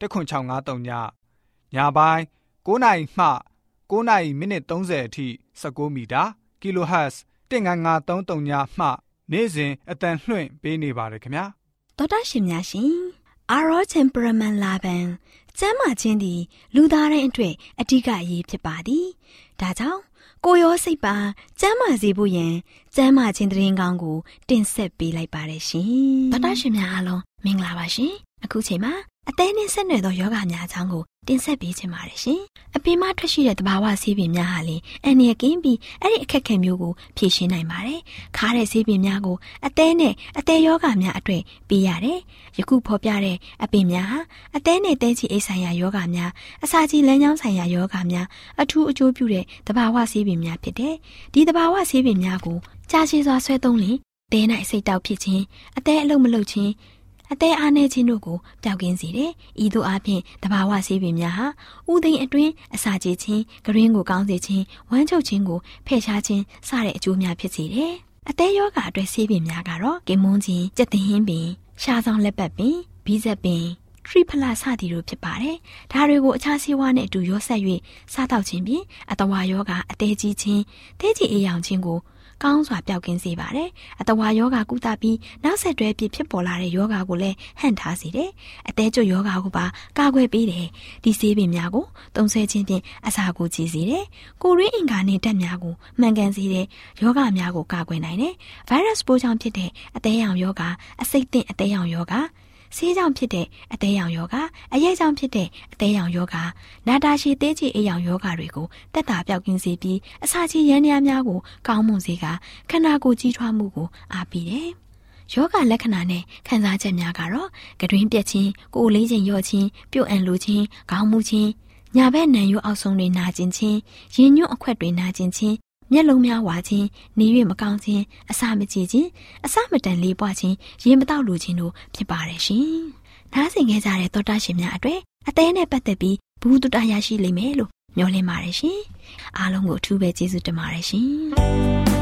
10653ညညပိုင်း9နိုင်မှ9နိုင်မိနစ်30အထိ16မီတာ kHz 19533ညမှနေ့စဉ်အတန်လှွင့်ပေးနေပါတယ်ခင်ဗျာတော်တာရှင်များရှင်အာရောချင်ပရမန်လာဘန်ကျမ်းမာခြင်းသည်လူသားတိုင်းအတွက်အဓိကအရေးဖြစ်ပါသည်ဒါကြောင့်ကိုရောစိတ်ပါကျမ်းမာစေဖို့ယင်ကျမ်းမာခြင်းတရင်ကောင်းကို တင်ဆက်ပေးလိုက်ပါတယ်ရှင်တော်တာရှင်များအားလုံးမင်္ဂလာပါရှင်အခုချိန်မှာ အသေးနှင်းဆက်နွယ်သောယောဂများအကြောင်းကိုတင်ဆက်ပေးချင်ပါတယ်ရှင်။အပြင်မှာထွက်ရှိတဲ့တဘာဝဆေးပင်များဟာလေအန်ရကင်းပြီးအဲ့ဒီအခက်ခဲမျိုးကိုဖြေရှင်းနိုင်ပါတယ်။ခါတဲ့ဆေးပင်များကိုအသေးနဲ့အသေးယောဂများအတွေ့ပေးရတယ်။ယခုဖော်ပြတဲ့အပင်များဟာအသေးနဲ့တဲချီအိတ်ဆိုင်ရာယောဂများအစာကြီးလမ်းကြောင်းဆိုင်ရာယောဂများအထူးအကျိုးပြုတဲ့တဘာဝဆေးပင်များဖြစ်တယ်။ဒီတဘာဝဆေးပင်များကိုကြာရှည်စွာဆွဲသုံးရင်တဲနိုင်စိတ်တောက်ဖြစ်ခြင်းအသေးအလုံးမလုပ်ခြင်း အသေးအားနည်းခြင်းတို့ကိုပျောက်ကင်းစေတယ်။ဤသို့အပြင်တဘာဝဆေးပင်များဟာဥသိမ်းအတွင်းအစာကြေခြင်း၊ဂရင်းကိုကောင်းစေခြင်း၊ဝမ်းချုပ်ခြင်းကိုဖယ်ရှားခြင်းစတဲ့အကျိုးများဖြစ်စေတယ်။အသေးယောဂအတွက်ဆေးပင်များကတော့ကင်မွန်းခြင်း၊ကြက်သင်ဟင်းပင်၊ရှားဆောင်လက်ပတ်ပင်၊ဘီးဇက်ပင်ထရီဖလာစသည်တို့ဖြစ်ပါတယ်။ဒါတွေကိုအခြားဆေးဝါးနဲ့အတူရောဆက်၍စားတောက်ခြင်းဖြင့်အတဝါယောဂအသေးကြီးခြင်း၊သေးကြီးအေးရောင်ခြင်းကို ကောင်းစွာပျောက်ကင်းစေပါတယ်။အတဝါယောဂကုသပြီးနောက်ဆက်တွဲဖြစ်ဖြစ်ပေါ်လာတဲ့ယောဂကိုလည်းဟန့်ထားစေတယ်။အသေးကျွယောဂကိုပါကာကွယ်ပေးတယ်။ဒီဆေးပင်များကိုသုံးဆွဲခြင်းဖြင့်အစာကိုကြည်စေတယ်။ကိုရင်းအင်္ဂါနဲ့ဓာတ်များကိုမှန်ကန်စေတဲ့ယောဂများကိုကာကွယ်နိုင်တယ်။ဗိုင်းရပ်စ်ပိုးကြောင့်ဖြစ်တဲ့အသေးရောင်ယောဂအစိတ်သင့်အသေးရောင်ယောဂ ဆေးကြောင့်ဖြစ်တဲ့အသေးရောင်ယောဂအရဲကြောင့်ဖြစ်တဲ့အသေးရောင်ယောဂနာတာရှည်သေးချေအေးရောင်ယောဂတွေကိုတက်တာပြောက်ကင်းစေပြီးအစာချေရန်များများကိုကောင်းမွန်စေကခန္ဓာကိုယ်ကြီးထွားမှုကိုအားပေးတယ်ယောဂလက္ခဏာနဲ့ခံစားချက်များကတော့ကတွင်းပြက်ခြင်းကိုယ်လေးခြင်းရော့ခြင်းပြုတ်အံလိုခြင်းခေါင်းမူခြင်းညာဘက်နံရိုးအောက်ဆုံးတွေနာကျင်ခြင်းရင်ညွန့်အခွက်တွေနာကျင်ခြင်း မျက်လုံးများဝါခြင်းနေ၍မကောင်းခြင်းအစာမကြေခြင်းအစာမတန်လေးပွားခြင်းရင်မတောက်လိုခြင်းတို့ဖြစ်ပါတယ်ရှင်။နားဆင်ခဲ့ကြတဲ့သောတာရှင်များအတွေ့အသေးနဲ့ပတ်သက်ပြီးဘူးတုတရရှိလိမ့်မယ်လို့မျှော်လင့်ပါတယ်ရှင်။အားလုံးကိုအထူးပဲကျေးဇူးတင်ပါတယ်ရှင်။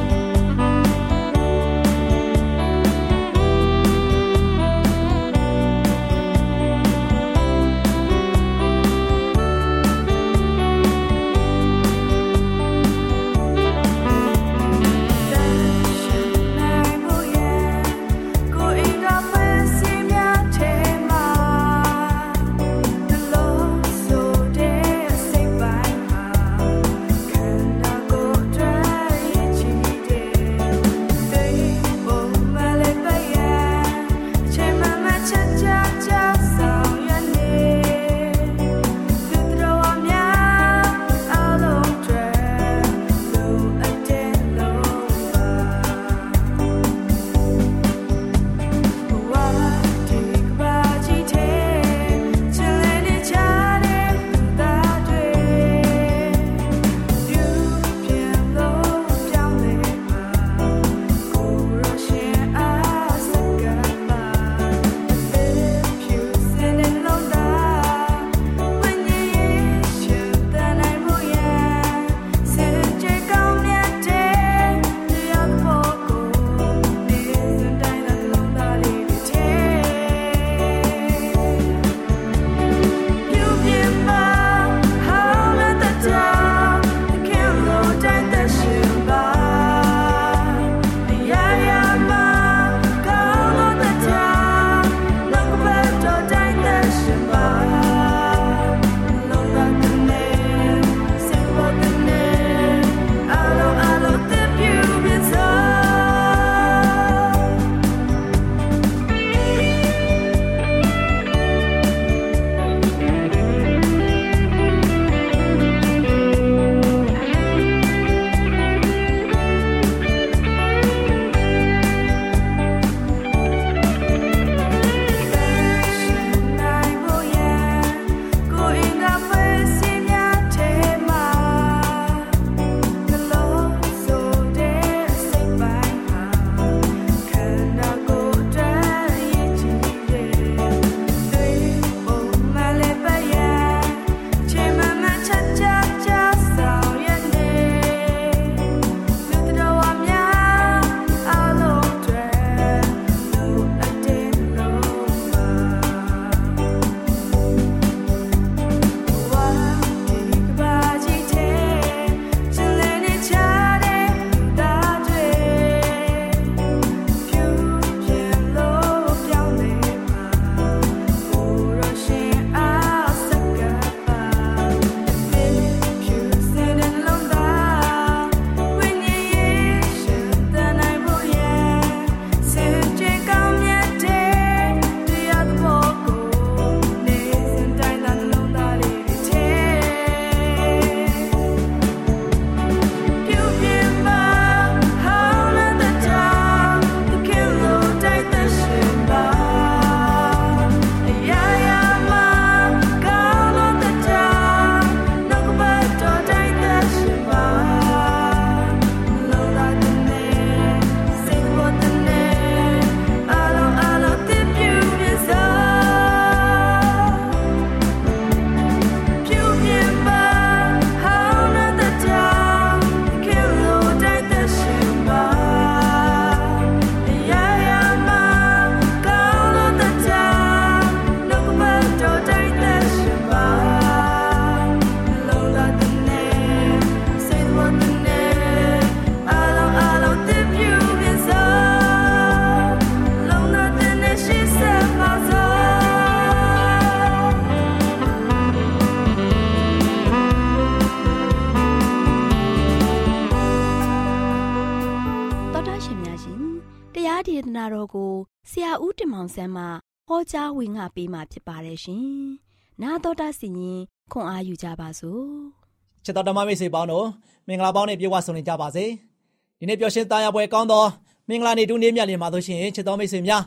မောင်ဆန်းမှဟောကြားဝင်ငါပေးมาဖြစ်ပါတယ်ရှင်။နာတော်တာစီရင်ခွန်အားယူကြပါစို့။ချစ်တော်ဓမ္မမိတ်ဆွေပေါင်းတို့မင်္ဂလာပေါင်းနဲ့ပြေဝဆုံနေကြပါစေ။ဒီနေ့ပျော်ရွှင်သားရပွဲကောင်းသောမင်္ဂလာနေ့ဒုနေ့မြတ်လင်ပါလို့ရှိရင်ချစ်တော်မိတ်ဆွေများ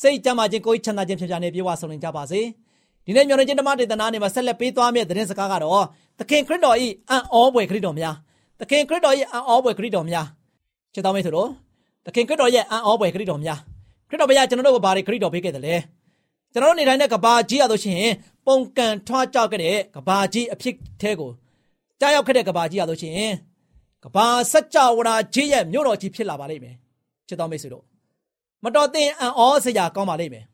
စိတ်ကြမ်းမှခြင်းကိုယ်ချမ်းသာခြင်းဖြစ်ကြနေပြေဝဆုံနေကြပါစေ။ဒီနေ့မျှော်လင့်ခြင်းဓမ္မဒေသနာနေမှာဆက်လက်ပေးသွားမယ့်သတင်းစကားကတော့သခင်ခရစ်တော်၏အံ့ဩဖွယ်ခရစ်တော်များသခင်ခရစ်တော်၏အံ့ဩဖွယ်ခရစ်တော်များချစ်တော်မိတ်ဆွေတို့သခင်ခရစ်တော်ရဲ့အံ့ဩဖွယ်ခရစ်တော်များ ခရစ်တော်ဘုရားကျွန်တော်တို့ကိုဘာတွေခရစ်တော်ပေးခဲ့တယ်လဲကျွန်တော်တို့နေထိုင်တဲ့ကဘာကြီးရလို့ရှိရင်ပုံကန်ထွားကြောက်ခဲ့တဲ့ကဘာကြီးအဖြစ်သေးကိုကြားရောက်ခဲ့တဲ့ကဘာကြီးရလို့ရှိရင်ကဘာစัจ java ကြီးရဲ့မြို့တော်ကြီးဖြစ်လာပါလိမ့်မယ်ချစ်တော်မိတ်ဆွေတို့မတော်သင့်အံ့ဩစရာကောင်းပါလိမ့်မယ်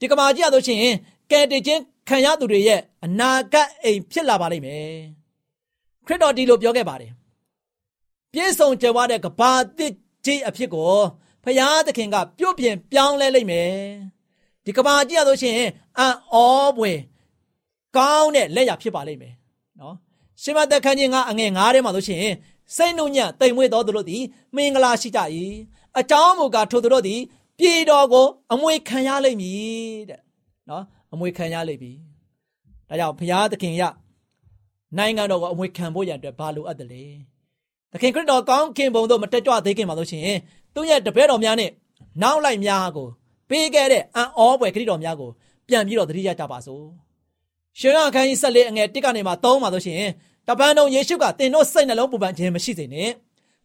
ဒီကဘာကြီးရလို့ရှိရင်ကဲတခြင်းခံရသူတွေရဲ့အနာဂတ်အိမ်ဖြစ်လာပါလိမ့်မယ်ခရစ်တော်ဒီလိုပြောခဲ့ပါတယ်ပြည့်စုံကြွယ်ဝတဲ့ကဘာသစ်ကြီးအဖြစ်ကို ဖရာသခင်ကပြုတ်ပြင်ပြောင်းလဲလိုက်မယ်ဒီကဘာကြီးရလို့ရှိရင်အံ့ဩပွေကောင်းတဲ့လက်ရဖြစ်ပါလိမ့်မယ်နော်ရှင်မသက်ခန်းကြီးကအငယ်9ထဲမှာလို့ရှိရင်စိတ်နှုံညံ့တိမ်မွေ့တော်သူတို့သည်မင်္ဂလာရှိကြ၏အကြောင်းမူကားထိုသူတို့သည်ပြည်တော်ကိုအမွေခံရလိမ့်မည်တဲ့နော်အမွေခံရလိမ့်ပြီဒါကြောင့်ဘုရားသခင်ရနိုင်ငံတော်ကိုအမွေခံဖို့ရန်အတွက်ဘာလိုအပ်တယ်လဲ သခင်ခရစ်တော်ကောင်းခင်ဘုံတို့မတက်ကြွသေးခင်မှာလို့ရှိရင်သူ့ရဲ့တပည့်တော်များနဲ့နောက်လိုက်များကိုပေးခဲ့တဲ့အံ့ဩဖွယ်ခရစ်တော်များကိုပြန်ပြီးတော့သတိရကြပါစို့ရှင်ရခန်းကြီးဆက်လေးအငယ်တစ်ကနေမှသုံးပါလို့ရှိရင်တပန်းတော်ယေရှုကသင်တို့စိတ်နှလုံးပူပန်ခြင်းမရှိစေနဲ့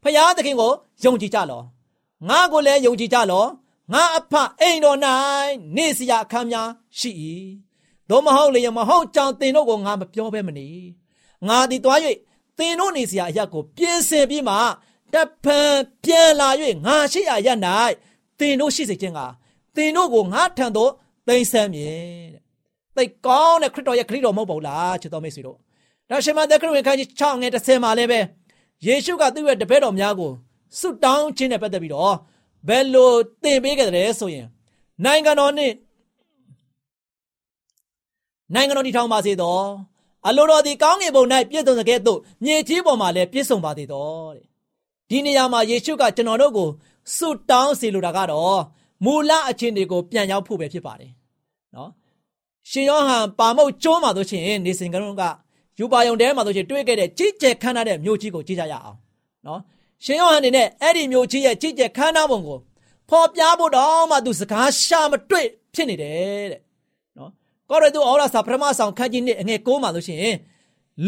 ဖခင်သခင်ကိုယုံကြည်ကြလောငါကိုလည်းယုံကြည်ကြလောငါအဖအိမ်တော်၌နေစရာအခန်းများရှိ၏သို့မဟုတ်လေမဟုတ်ကြောင်သင်တို့ကိုငါမပြောဘဲမနေငါသည်တွား၍ သင်တို့နေစရာအရာကိုပြင်ဆင်ပြီးမှတဖန်ပြန်လာ၍ငါရှိရာရ၌သင်တို့ရှိစေခြင်းကသင်တို့ကိုငါထံသို့သိမ်းဆမ်းမြင်တဲ့သိကောင်းတဲ့ခရစ်တော်ရဲ့ခရစ်တော်မဟုတ်ဘူးလားချစ်တော်မိတ်ဆွေတို့ဒါရှင်မသက်ခရစ်ဝင်ခန်းကြီး6ငယ်30မှာလည်းပဲယေရှုကသူ့ရဲ့တပည့်တော်များကိုဆုတောင်းခြင်းနဲ့ပတ်သက်ပြီးတော့ဘယ်လိုသင်ပေးခဲ့တယ်ဆိုရင်နိုင်ငံတော်နဲ့နိုင်ငံတော်တည်ထောင်ပါစေတော့ အလိုတော်ဒီကောင်းကင်ဘုံ၌ပြည့်စုံတဲ့ကဲ့သို့မြေကြီးပေါ်မှာလည်းပြည့်စုံပါသေးတော့တဲ့ဒီနေရာမှာယေရှုကကျွန်တော်တို့ကိုဆုတောင်းစေလိုတာကတော့မူလအချင်းတွေကိုပြန်ရောက်ဖို့ပဲဖြစ်ပါတယ်နော်ရှင်ယောဟန်ပါမုတ်ကျွန်းမှာဆိုရှင်နေစဉ်ကလုံးကယူပါယုံထဲမှာဆိုရှင်တွေ့ခဲ့တဲ့ကြီးကျယ်ခမ်းနားတဲ့မြို့ကြီးကိုကြည့်ကြရအောင်နော်ရှင်ယောဟန်အနေနဲ့အဲ့ဒီမြို့ကြီးရဲ့ကြီးကျယ်ခမ်းနားပုံကိုဖော်ပြဖို့တော့မှသူစကားရှာမတွေ့ဖြစ်နေတယ်တဲ့နော် ကောရတုဩရစာပထမဆောင်ခန်းကြီးနှစ်အငယ်6မှာဆိုရှင်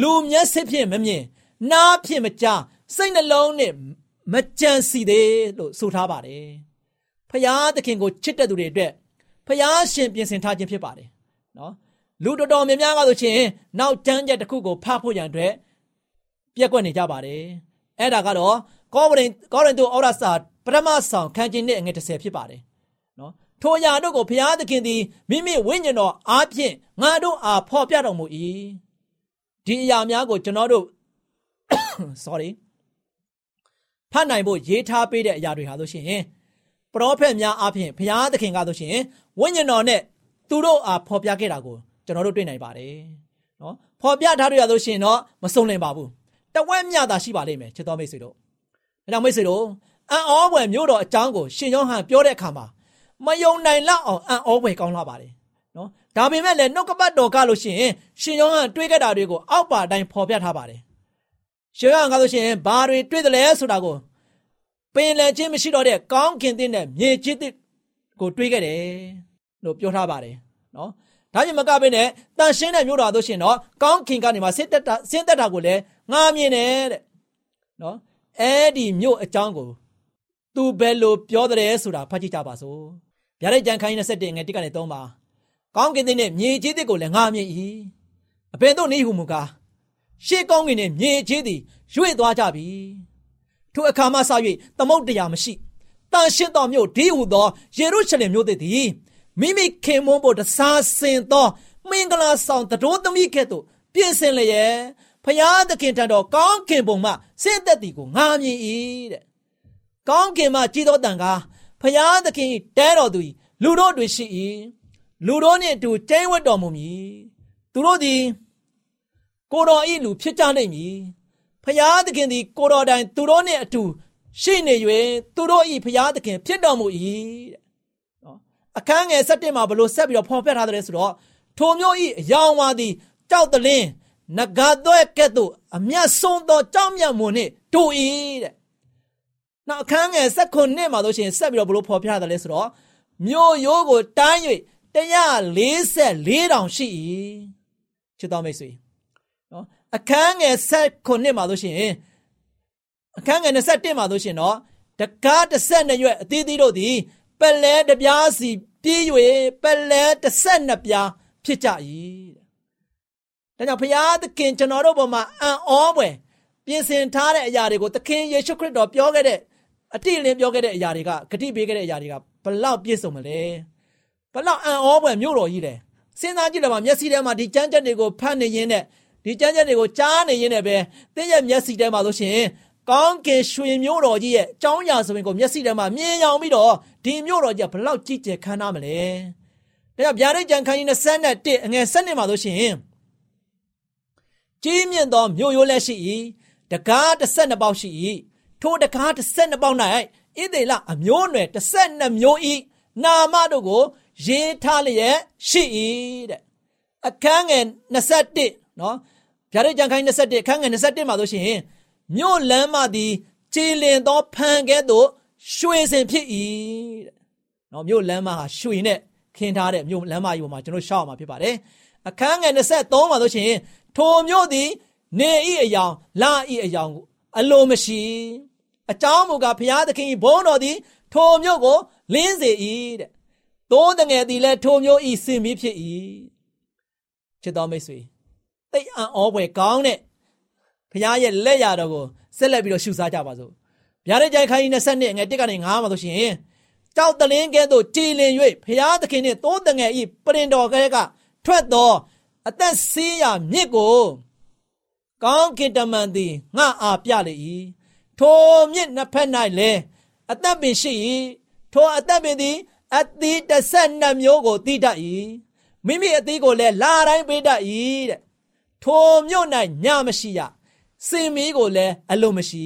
လူမျက်စိဖြင့်မမြင်နားဖြင့်မကြားစိတ်နှလုံးနဲ့မကြံစီသေးလို့ဆိုထားပါတယ်ဖျားသခင်ကိုချစ်တဲ့သူတွေအတွက်ဖျားရှင်ပြင်ဆင်ထားခြင်းဖြစ်ပါတယ်နော်လူတော်တော်များများကဆိုရှင်နောက်တန်းချက်တစ်ခုကိုဖတ်ဖို့ရန်အတွက်ပြက်ကွက်နေကြပါတယ်အဲ့ဒါကတော့ကောဗရင်ကောရင်တို့ဩရစာပထမဆောင်ခန်းကျင်းနဲ့အငယ်30ဖြစ်ပါတယ်နော် ထိုအရာတို့ကိုဘုရားသခင်သည်မိမိဝိညာဉ်တော်အားဖြင့်ငါတို့အားဖော်ပြတော်မူ၏ဒီအရာများကိုကျွန်တော်တို့ sorry ဖတ်နိုင်ဖို့ရေးထားပေးတဲ့အရာတွေဟာဆိုရှင်ပရောဖက်များအားဖြင့်ဘုရားသခင်ကဆိုရှင်ဝိညာဉ်တော်နဲ့သူတို့အားဖော်ပြခဲ့တာကိုကျွန်တော်တို့တွေ့နိုင်ပါတယ်နော်ဖော်ပြထားတွေရဆိုရှင်တော့မစုံလင်ပါဘူးတဝက်မြတာရှိပါလိမ့်မယ်ချစ်တော်မိတ်ဆွေတို့အဲကြောင့်မိတ်ဆွေတို့အံ့ဩဖွယ်မျိုးတော်အကြောင်းကိုရှင်ယောဟန်ပြောတဲ့အခါမှာ မယုံနိုင်လောက်အောင်အံ့ဩဖွယ်ကောင်းလာပါတယ်နော်ဒါပေမဲ့လည်းနှုတ်ကပတ်တော်ကလို့ရှိရင်ရှင်ယောဟန်တွေးခဲ့တာတွေကိုအောက်ပါတိုင်းဖော်ပြထားပါတယ်ရှင်ယောဟန်ကလို့ရှိရင်ဘာတွေတွေးတယ်လဲဆိုတာကိုပင်လယ်ချင်းမရှိတော့တဲ့ကောင်းကင်တဲ့မြေကြီးတဲ့ကိုတွေးခဲ့တယ်လို့ပြောထားပါတယ်နော်ဒါကြောင့်မကဘဲနဲ့တန်ရှင်းတဲ့မြို့တော်တို့ရှင်တော့ကောင်းကင်ကနေမှဆင်းသက်တာဆင်းသက်တာကိုလည်းငားမြင်တယ်တဲ့နော်အဲ့ဒီမြို့အကြောင်းကို သူဘယ်လိုပြောတယ်ဆိုတာဖတ်ကြည့်ကြပါစို့ ဗျာဒိတ်ကြံခိုင်း27ငယ်1ကနေ3ပါကောင်းကင်တဲ့မြေကြီးတဲ့ကိုလည်းငားမြင်၏အဘယ်သို့နေဟုမူကားရှေးကောင်းကင်နဲ့မြေကြီးသည်ရွေ့သွားကြပြီထိုအခါမှစ၍သမုတ်တရားမရှိတန်ရှင်းသောမြို့ဒီဟုသောယေရုရှလင်မြို့သည်မိမိခင်မွန်းဖို့တစားစင်သောမင်္ဂလာဆောင်တတော်သမီးကဲ့သို့ပြင်ဆင်လျက်ဖျားသခင်ထံတော်ကောင်းခင်ပုံမှစင့်သက်သည်ကိုငာမြင်၏တဲ့ကောင်းခင်မှကြည်တော်တန်ကား ဖျားသခင်တဲတော်သူလူတို့တွင်ရှိ၏လူတို့နှင့်အတူကျင်းဝတ်တော်မူမည်သူတို့သည် ကိုတော်ဤလူဖြစ်ကြနိုင်မည်ဖျားသခင်သည် ကိုတော်တိုင် သူတို့နှင့်အတူရှိနေ၍သူတို့ဤဖျားသခင်ဖြစ်တော်မူ၏တဲ့နော်အခန်းငယ်၁၁မှာဘလို့ဆက်ပြီးတော့ဖော်ပြထားတယ်ဆိုတော့ထိုမျိုးဤအယောင်ဝါသည်ကြောက်တလင်းနဂါသွဲကဲ့သို့အမျက်ဆုံးသောကြောက်မြတ်မှုနှင့်တူ၏တဲ့ နောက်အခန်းငယ်၁၉မှာဆိုရှင်ဆက်ပြီးတော့ဘလို့ဖော်ပြထားတယ်လဲဆိုတော့မြို့ရိုးကိုတန်း၍144တောင်ရှိ၏ချစ်တော်မိတ်ဆွေနော်အခန်းငယ်16မှာဆိုရှင်အခန်းငယ်21မှာဆိုရှင်တော့တကား12ရွက်အသီးသီးတို့သည်ပလဲတပြားစီပြေး၍ပလဲ12ပြားဖြစ်ကြ၏တဲ့ဒါကြောင့်ဘုရားသခင်ကျွန်တော်တို့ဘုံမှာအံ့ဩဖွယ်ပြင်ဆင်ထားတဲ့အရာတွေကိုသခင်ယေရှုခရစ်တော်ပြောခဲ့တဲ့ အတိအလင်းပြောခဲ့တဲ့အရာတွေကဂတိပေးခဲ့တဲ့အရာတွေကဘလောက်ပြည့်စုံမလဲဘလောက်အံ့ဩဖွယ်မြို့တော်ကြီးတယ်စဉ်းစားကြည့်တယ်မှာမျက်စိထဲမှာဒီကြမ်းကြက်တွေကိုဖတ်နေရင်းနဲ့ဒီကြမ်းကြက်တွေကိုကြားနေရင်းနဲ့ပဲတင်းရဲ့မျက်စိထဲမှာဆိုရှင်ကောင်းကင်ရွှေမျိုးတော်ကြီးရဲ့အကြောင်းအရာဆိုရင်ကိုမျက်စိထဲမှာမြင်ရောင်ပြီးတော့ဒီမျိုးတော်ကြီးကဘလောက်ကြည်ကျယ်ခမ်းနားမလဲဒါကြောင့်ဗျာဒိတ်ကြံခန်းကြီး21အငယ်7မှာဆိုရှင်ကြီးမြင့်သောမြို့ရိုးလက်ရှိ၏တကား12ပေါက်ရှိ၏ ထိုတကား12ပေါက်၌ဣသေလအမျိုးအနွယ်12မျိုး၏နာမတို့ကို ရေးထားလျက်ရှိ၏တဲ့အခန်းငယ်21နော်ဗျာဒိတ်ကြံခန်းကြီး21အခန်းငယ်21မှာဆိုရှင်မြို့လမ်းမသည်ကြည်လင်သောဖန်ကဲ့သို့ရွှေစင်ဖြစ်၏တဲ့နော်မြို့လမ်းမဟာရွှေနဲ့ခင်းထားတဲ့မြို့လမ်းမကြီးပေါ်မှာကျွန်တော်ရှောက်အောင်မှာဖြစ်ပါတယ်အခန်းငယ်23မှာဆိုရှင်ထိုမြို့သည် နေဤအယောင်လာဤအယောင်အလိုမရှိ အကြောင်းမူကားဘုရားသခင်ဘုန်းတော်သည် ထိုမြို့ကိုလင်းစေ၏တဲ့သိုးတငယ်သည်လည်းထိုမြို့ဤစင်ပြီးဖြစ်၏ချစ်တော်မိတ်ဆွေသိအံ့ဩဖွယ်ကောင်းတဲ့ဘုရားရဲ့လက်ရတော်ကိုဆက်လက်ပြီးတော့ရှုစားကြပါစို့ဗျာဒိတ်ကြိုင်ခိုင်း20နှစ်ငယ်1ကနေ9မှာဆိုရှင်ကြောက်တလင်းကဲ့သို့ကြည်လင်၍ဘုရားသခင်နှင့်သိုးတငယ်ဤပရင်တော်ကလေးကထွက်သောအသက်စီးရမြစ်ကိုကောင်းကင်တမန်သည်ငါအားပြလေ၏ ထိုမြစ်နှစ်ဖက်၌လည်းအသက်ပင်ရှိ၏ထိုအသက်ပင်သည်အသီး12မျိုးကိုတိတတ်၏မိမိအသီးကိုလည်းလာတိုင်းပေးတတ်၏တဲ့ထိုမြို့၌ညမရှိရစင်မီးကိုလည်းအလိုမရှိ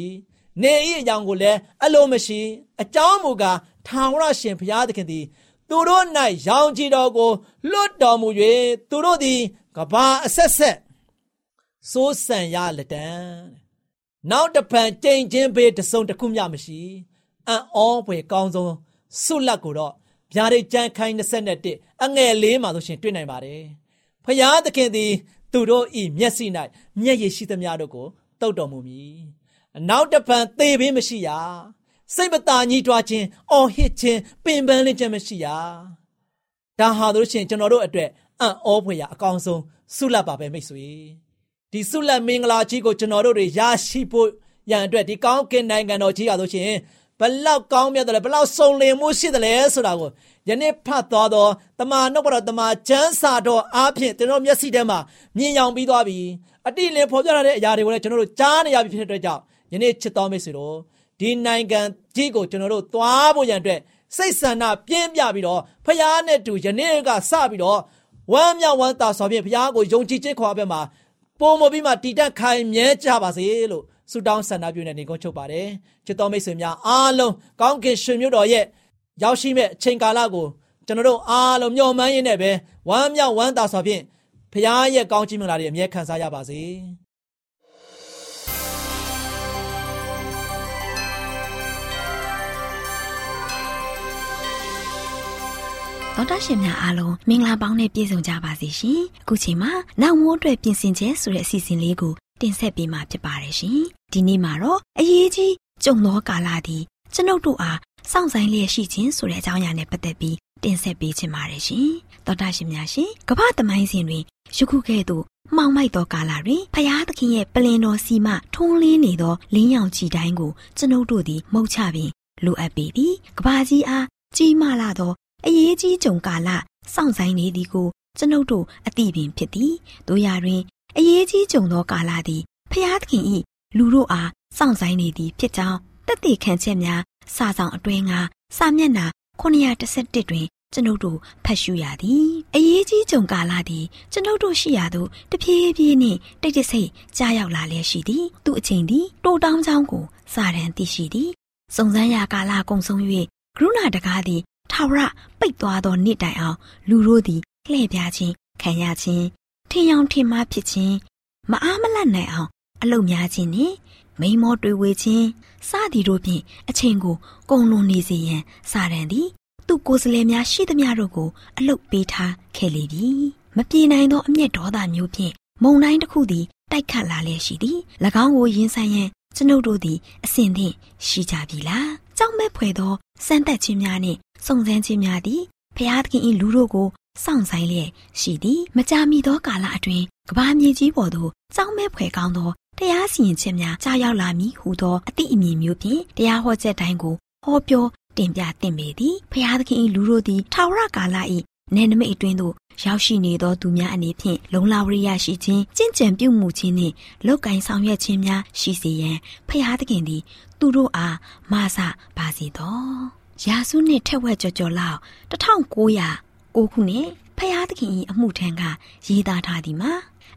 နေဤအကြောင်းကိုလည်းအလိုမရှိအကြောင်းမူကားထာဝရရှင်ဘုရားသခင်သည်သူတို့၌ရောင်ကြည်တော်ကိုလွတ်တော်မူ၍သူတို့သည်ကဘာအဆက်ဆက်စိုးစံရလက်တံ နောက်တဖန်ကြိမ်ချင်းဘေးတစုံတစ်ခုမျှမရှိအံ့ဩဖွယ်ကောင်းဆုံးဆုလက်ကိုတော့ဗျာဒိတ်ကျမ်းခိုင်း21အငယ်လေးမှာဆိုရှင်တွေ့နိုင်ပါတယ်ဖျားသခင်သည် သူတို့ဤမျက်စိ၌မျက်ရည်ရှိသမျှတို့ကိုတုတ်တော်မူမည်နောက်တဖန်သေဘေးမရှိရစိတ်မသာညှိတွားခြင်းအော်ဟစ်ခြင်းပင်ပန်းလင့်ခြင်းမရှိရဒါဟာတို့ရှင်ကျွန်တော်တို့အတွက်အံ့ဩဖွယ်ရာအကောင်းဆုံးဆုလတ်ပါပဲမိတ်ဆွေ ဒီဆုလတ်မင်္ဂလာကြီးကိုကျွန်တော်တို့တွေရရှိဖို့ရန်အတွက်ဒီကောင်းကင်နိုင်ငံတော်ကြီးရဆိုရှင်ဘလောက်ကောင်းမြတ်တယ်ဘလောက်စုံလင်မှုရှိတယ်လဲဆိုတာကိုယနေ့ဖတ်သွားတော့တမန်နှုတ်တော်တမန်ကျမ်းစာတော်အားဖြင့်ကျွန်တော်မျက်စိထဲမှာမြင်ရောင်ပြီးသွားပြီအတိလင်းဖော်ပြထားတဲ့အရာတွေကိုလည်းကျွန်တော်တို့ကြားနေရပြီဖြစ်တဲ့အတွက်ကြောင့်ယနေ့ချစ်တော်မိတ်ဆွေတို့ဒီနိုင်ငံကြီးကိုကျွန်တော်တို့သွားဖို့ရန်အတွက်စိတ်ဆန္ဒပြင်းပြပြီးတော့ဖခင်နဲ့တူယနေ့ကစပြီးတော့ဝမ်းမြောက်ဝမ်းသာစွာဖြင့်ဖခင်ကိုယုံကြည်ခြင်းခေါ်အပ်ပဲမှာ ပုံမပြီးမှတည်တတ်ခိုင်မြဲကြပါစေလို့ဆုတောင်းဆန္ဒပြုနေနေကုန်ချုပ်ပါတယ်ချစ်တော်မိတ်ဆွေများအားလုံးကောင်းကင်ရှင်မြို့တော်ရဲ့ရောက်ရှိမဲ့အချိန်ကာလကိုကျွန်တော်တို့အားလုံးမျှော်မှန်းရင်းနဲ့ပဲဝမ်းမြောက်ဝမ်းသာစွာဖြင့်ဖခင်ရဲ့ကောင်းချီးမင်္ဂလာတွေအမြဲခံစားရပါစေ တော်တာရှင်များအားလုံးမင်္ဂလာပေါင်းနဲ့ပြည့်စုံကြပါစေရှင်။အခုချိန်မှာနောက်မိုးအတွက်ပြင်ဆင်ခြင်းဆိုတဲ့အစီအစဉ်လေးကိုတင်ဆက်ပေးမှာဖြစ်ပါတယ်ရှင်။ဒီနေ့မှာတော့အရေးကြီးကြုံသောကာလသည်ကျွန်ုပ်တို့အားစောင့်ဆိုင်လျက်ရှိခြင်းဆိုတဲ့အကြောင်းအရာနဲ့ပတ်သက်ပြီးတင်ဆက်ပေးချင်ပါတယ်ရှင်။တော်တာရှင်များရှင်ကမ္ဘာသမိုင်းစဉ်တွင်ယခုကဲ့သို့မှောင်မိုက်သောကာလတွင်ဖျားသခင်ရဲ့ပလင်တော်စီမထုံးလင်းနေသောလင်းရောင်ခြည်တိုင်းကိုကျွန်ုပ်တို့သည်မှုတ်ချပြီးလိုအပ်ပေသည်။ကဘာကြီးအားကြီးမားလာသော အရေးကြီးကြုံကာလစောင့်ဆိုင်နေသည်ကိုကျွန်ုပ်တို့အသိပင်ဖြစ်သည်တို့ရတွင်အရေးကြီးကြုံသောကာလသည်ဖျားသခင်၏လူတို့အားစောင့်ဆိုင်နေသည်ဖြစ်ကြောင်းတက်တည်ခံချက်များစာဆောင်အတွင်းကစာမျက်နှာ911တွင်ကျွန်ုပ်တို့ဖတ်ရှုရသည်အရေးကြီးကြုံကာလသည်ကျွန်ုပ်တို့ရှိရာသို့တဖြည်းဖြည်းနှင့်တိတ်တဆိတ်ကြားရောက်လာလျက်ရှိသည်သူ့အချိန်သည်တိုးတောင်းချောင်းကိုစာရန်သိရှိသည်စုံစမ်းရာကာလကုံဆုံး၍ကရုဏာတကားသည် ထာဝရပိတ်သွားသောနေ့တိုင်အောင်လူတို့သည်လှည့်ပြားခြင်းခံရခြင်းထင်ယောင်ထင်မှားဖြစ်ခြင်းမအားမလတ်နိုင်အောင်အလုများခြင်းနှင့်မိန်မောတွေ့ဝေခြင်းစသည်တို့ဖြင့်အချိန်ကိုကုန်လွန်နေစေရန်စာရန်သည်သူကိုယ်စလဲများရှိသမျှတို့ကိုအလုပေးထားခဲ့လေပြီမပြေနိုင်သောအမျက်ဒေါသမျိုးဖြင့်မုံတိုင်းတစ်ခုသည်တိုက်ခတ်လာလျက်ရှိသည်၎င်းကိုရင်ဆိုင်ရန်ကျွန်ုပ်တို့သည်အစဉ်သင့်ရှိကြပြီလားကြောက်မဲ့ဖွယ်သောစမ်းသက်ခြင်းများနှင့် စုံစမ်းခြင်းများသည်ဖျားသခင်၏လူတို့ကိုစောင့်ဆိုင်လျက်ရှိသည်မကြာမီသောကာလအတွင်းကဘာမြေကြီးပေါ်သို့ကြောက်မဲ့ဖွယ်ကောင်းသောတရားစီရင်ခြင်းများကြားရောက်လာမည်ဟူသောအသည့်အမြင်မျိုးဖြင့်တရားဟောချက်တိုင်းကိုဟောပြောတင်ပြသင့်ပေသည်ဖျားသခင်၏လူတို့သည်ထာဝရကာလ၏နယ်နိမိတ်အတွင်းသို့ရောက်ရှိနေသောသူများအနေဖြင့်လုံလဝရိယရှိခြင်းကြင်ကြံပြုမှုခြင်းနှင့်လောက်ကင်ဆောင်ရွက်ခြင်းများရှိစေရန်ဖျားသခင်သည် သူတို့အားမဆပါစေသော ရာစုနှင့်ထက်ဝက်ကြော်ကြော်လောက်1900ခုနှစ်ဖျားသခင်၏အမှုထံကရေးသားထားသည်မှာ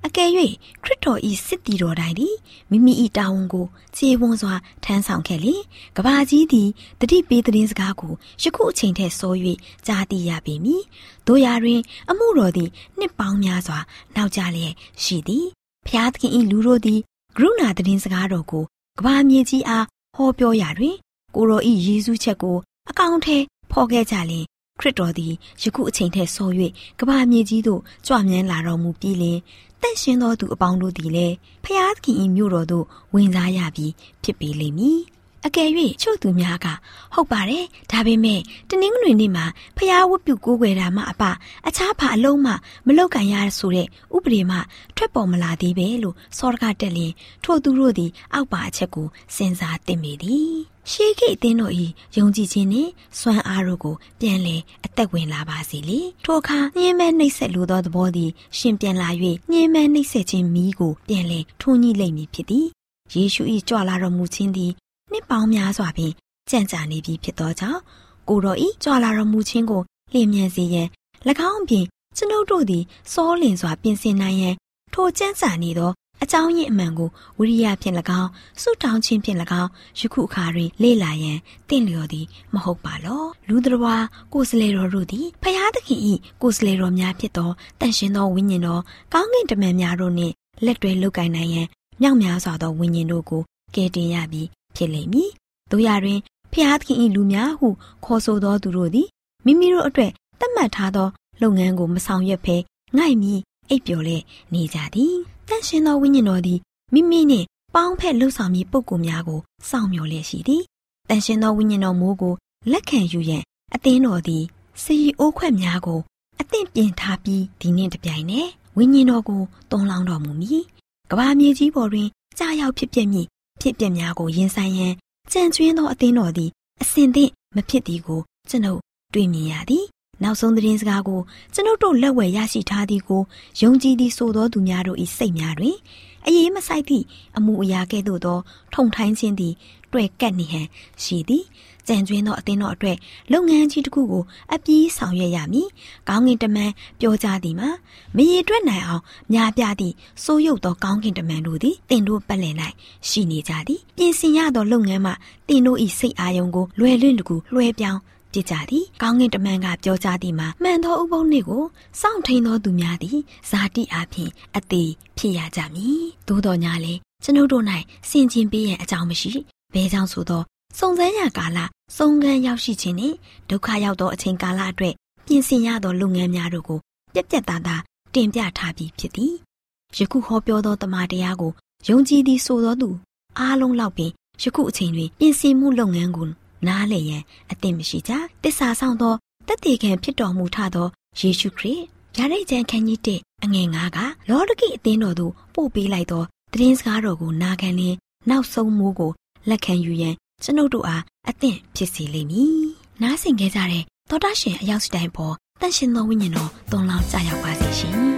အကယ်၍ခရစ်တော်ဤစစ်တီတော်တိုင်းသည်မိမိ၏တာဝန်ကိုခြေဝန်းစွာထမ်းဆောင်ခဲ့လေကဘာကြီးသည်တတိပေးသတင်းစကားကိုယခုအချိန်ထက်စော၍ကြားသိရပေမည်တို့ရာတွင် အမှုတော်သည်နှစ်ပေါင်းများစွာနောက်ကျလျက်ရှိသည်ဖျားသခင်၏လူတို့သည်ကရုဏာသတင်းစကားတော်ကိုကဘာမြေကြီးအားဟောပြောရာတွင်ကိုရောဤယေရှုချက်ကို အကောင့်ထဲဖော်ခဲ့ကြလျင်ခရစ်တော်သည်ယခုအချိန်ထက်ဆော၍ကဘာမြေကြီးသို့ကြွမြန်းလာတော်မူပြီးလင်တန့်ရှင်းသောသူအပေါင်းတို့သည်လည်းဖျားသခင်၏မြို့တော်သို့ဝင်စားရပြီးဖြစ်ပေလိမ့်မည်။အကယ်၍ချို့သူများကဟုတ်ပါတယ်ဒါပေမဲ့တနင်္ဂနွေနေ့မှာဖျားဝတ်ပြုကိုးကွယ်တာမှအပအခြားဘာအလုံးမှမလောက်ကန်ရဆိုတဲ့ဥပဒေမှထွက်ပေါ်မလာသေးပဲလို့စောရကတက်လျင်ထို့သူတို့သည်အောက်ပါအချက်ကိုစဉ်းစားသင့်ပေသည်။ ရှေးခေတ်အသင်းတော်ဤယုံကြည်ခြင်းနှင့်စွမ်းအားတို့ကိုပြန်လည်အသက်ဝင်လာပါစေလေထိုအခါညင်းမဲနှိပ်ဆက်လိုသောသဘောသည်ရှင်ပြန်လာ၍ညင်းမဲနှိပ်ဆက်ခြင်းမီးကိုပြန်လည်ထွန်းညှိလိမ့်မည်ဖြစ်သည်ယေရှု၏ကြွလာတော်မူခြင်းသည်နှစ်ပေါင်းများစွာဖြင့်ကြံ့ကြာနေပြီဖြစ်သောကြောင့်ကိုတော်ဤကြွလာတော်မူခြင်းကိုလျင်မြန်စေရန်၎င်းအပြင်ကျွန်ုပ်တို့သည်စောလင်စွာပြင်ဆင်နိုင်ရန်ထိုကြံ့ကြာနေသော အကြောင်းရင်းအမှန်ကိုဝိရိယဖြင့်၎င်းဆုတောင်းခြင်းဖြင့်၎င်းယခုအခါတွင်လေ့လာရန်တင့်လျော်သည်မဟုတ်ပါလောလူတော်ဝါကိုစလေတော်တို့သည်ဖျားသခင်၏ကိုစလေတော်များဖြစ်သောတန်ရှင်သောဝိညာဉ်တော်ကောင်းကင်တမန်များတို့နှင့်လက်တွဲလုပ်ကိုင်နိုင်ရန်မြောက်များစွာသောဝိညာဉ်တို့ကိုကယ်တင်ရပြီးဖြစ်လိမ့်မည်တို့ရတွင်ဖျားသခင်၏လူများဟုခေါ်ဆိုသောသူတို့သည်မိမိတို့အတွက်သတ်မှတ်ထားသောလုပ်ငန်းကိုမဆောင်ရွက်ဘဲငိုက်မိအိပ်ပျော်လျက်နေကြသည် တန့်ရှင်သောဝိညာဉ်တော်သည်မိမိနှင့်ပေါင်းဖက်လှုပ်ဆောင်မည်ပုဂ္ဂိုလ်များကိုစောင့်မျှော်လျက်ရှိသည်တန့်ရှင်သောဝိညာဉ်တော်မိုးကိုလက်ခံယူရန်အသင်းတော်သည်စီအိုးခွက်များကိုအသင့်ပြင်ထားပြီးဒီနေ့တပြိုင်နက်ဝိညာဉ်တော်ကိုတုံးလောင်းတော်မူမည်ကဘာမြေကြီးပေါ်တွင်ကြာရောက်ဖြစ်ပြမည်ဖြစ်ပျက်များကိုရင်ဆိုင်ရန်ကြံကျွင်းသောအသင်းတော်သည်အစဉ်သင့်မဖြစ်သည်ကိုကျွန်ုပ်တွေ့မြင်ရသည် နောက်ဆုံးသတင်းစကားကိုကျွန်ုပ်တို့လက်ဝယ်ရရှိထားသည်ကိုယုံကြည်သည်ဆိုသောသူများတို့၏စိတ်များတွင်အရေးမဆိုင်သည့်အမှုအရာကဲ့သို့သော ထုံထိုင်းခြင်းသည်တွေ့ကပ်နေဟန်ရှိသည်ကြံကျွင်းသောအသင်းတော်အတွက်လုပ်ငန်းကြီးတစ်ခုကိုအပြည့်ဆောင်ရွက်ရမည်။ကောင်းကင်တမန်ပြောကြားသည်မှာမရေတွက်နိုင်အောင်များပြသည့်စိုးရုပ်သောကောင်းကင်တမန်တို့သည်တင်တို့ပတ်လည်၌ရှိနေကြသည်။ပြင်ဆင်ရသောလုပ်ငန်းမှာတင်တို့၏စိတ်အာယုံကိုလွယ်လွင့်တကူလွှဲပြောင်း ပြကြသည်ကောင်းကင်တမန်ကပြောကြားသည်မှာမှန်သောဥပုံနှင့်ကိုစောင့်ထိန်သောသူများသည်ဇာတိအားဖြင့်အသေးဖြစ်ရကြမည်သို့တော်ညာလေကျွန်ုပ်တို့၌စင်ကျင်ပေးရန်အကြောင်းမရှိဘဲကြောင့်ဆိုသောစုံစမ်းရကာလစုံကန်းရောက်ရှိခြင်းနှင့်ဒုက္ခရောက်သောအချိန်ကာလအတွက်ပြင်ဆင်ရသောလုပ်ငန်းများတို့ကိုပြက်ပြက်သားသားတင်ပြထားပြီးဖြစ်သည်ယခုဟောပြောသောတမန်တရားကိုယုံကြည်သည်ဆိုသောသူအားလုံးလောက်ပင်ယခုအချိန်တွင်ပြင်ဆင်မှုလုပ်ငန်းကို နားလည်ရန်အသင့်မရှိကြတစ္ဆာဆောင်သောတသက်ခံဖြစ်တော်မူထသောယေရှုခရစ်ဗျာဒိတ်ကျမ်းခန်းကြီး1အငယ်9ကလောဒကိအသင်းတော်သို့ပို့ပေးလိုက်သောသတင်းစကားတော်ကိုနာခံလျင်နောက်ဆုံးမိုးကိုလက်ခံယူရန်ကျွန်ုပ်တို့အားအသင့်ဖြစ်စေလိမ့်မည်။နားဆင်ခဲ့ကြတဲ့သောတာရှင်အရောက်စီတိုင်းပေါ်တန်ရှင်သောဝိညာဉ်တော်သုံးလောင်းကြာရောက်ပါစေရှင်။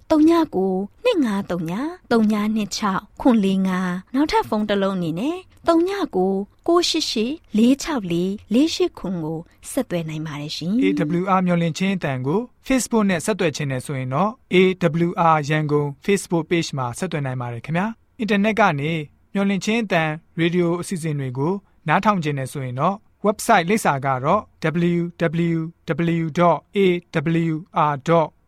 39 2939 3926ခွန်45နောက်ထပ်ဖုန်းတစ်လုံးအနေနဲ့39 688 464 48ခွန်ကိုဆက်သွယ်နိုင်ပါတယ်ရှင် AWR မျော်လင့်ခြင်းအတန်ကို Facebook နဲ့ဆက်သွယ်ခြင်းနဲ့ဆိုရင်တော့ AWR ရန်ကုန် Facebook Page မှာဆက်သွယ်နိုင်ပါတယ်ခင်ဗျာ။ Internet ကနေမျော်လင့်ခြင်းအတန် Radio အစီအစဉ်တွေကိုနားထောင်ခြင်းနဲ့ဆိုရင်တော့ website လိပ်စာကတော့ www.awr.org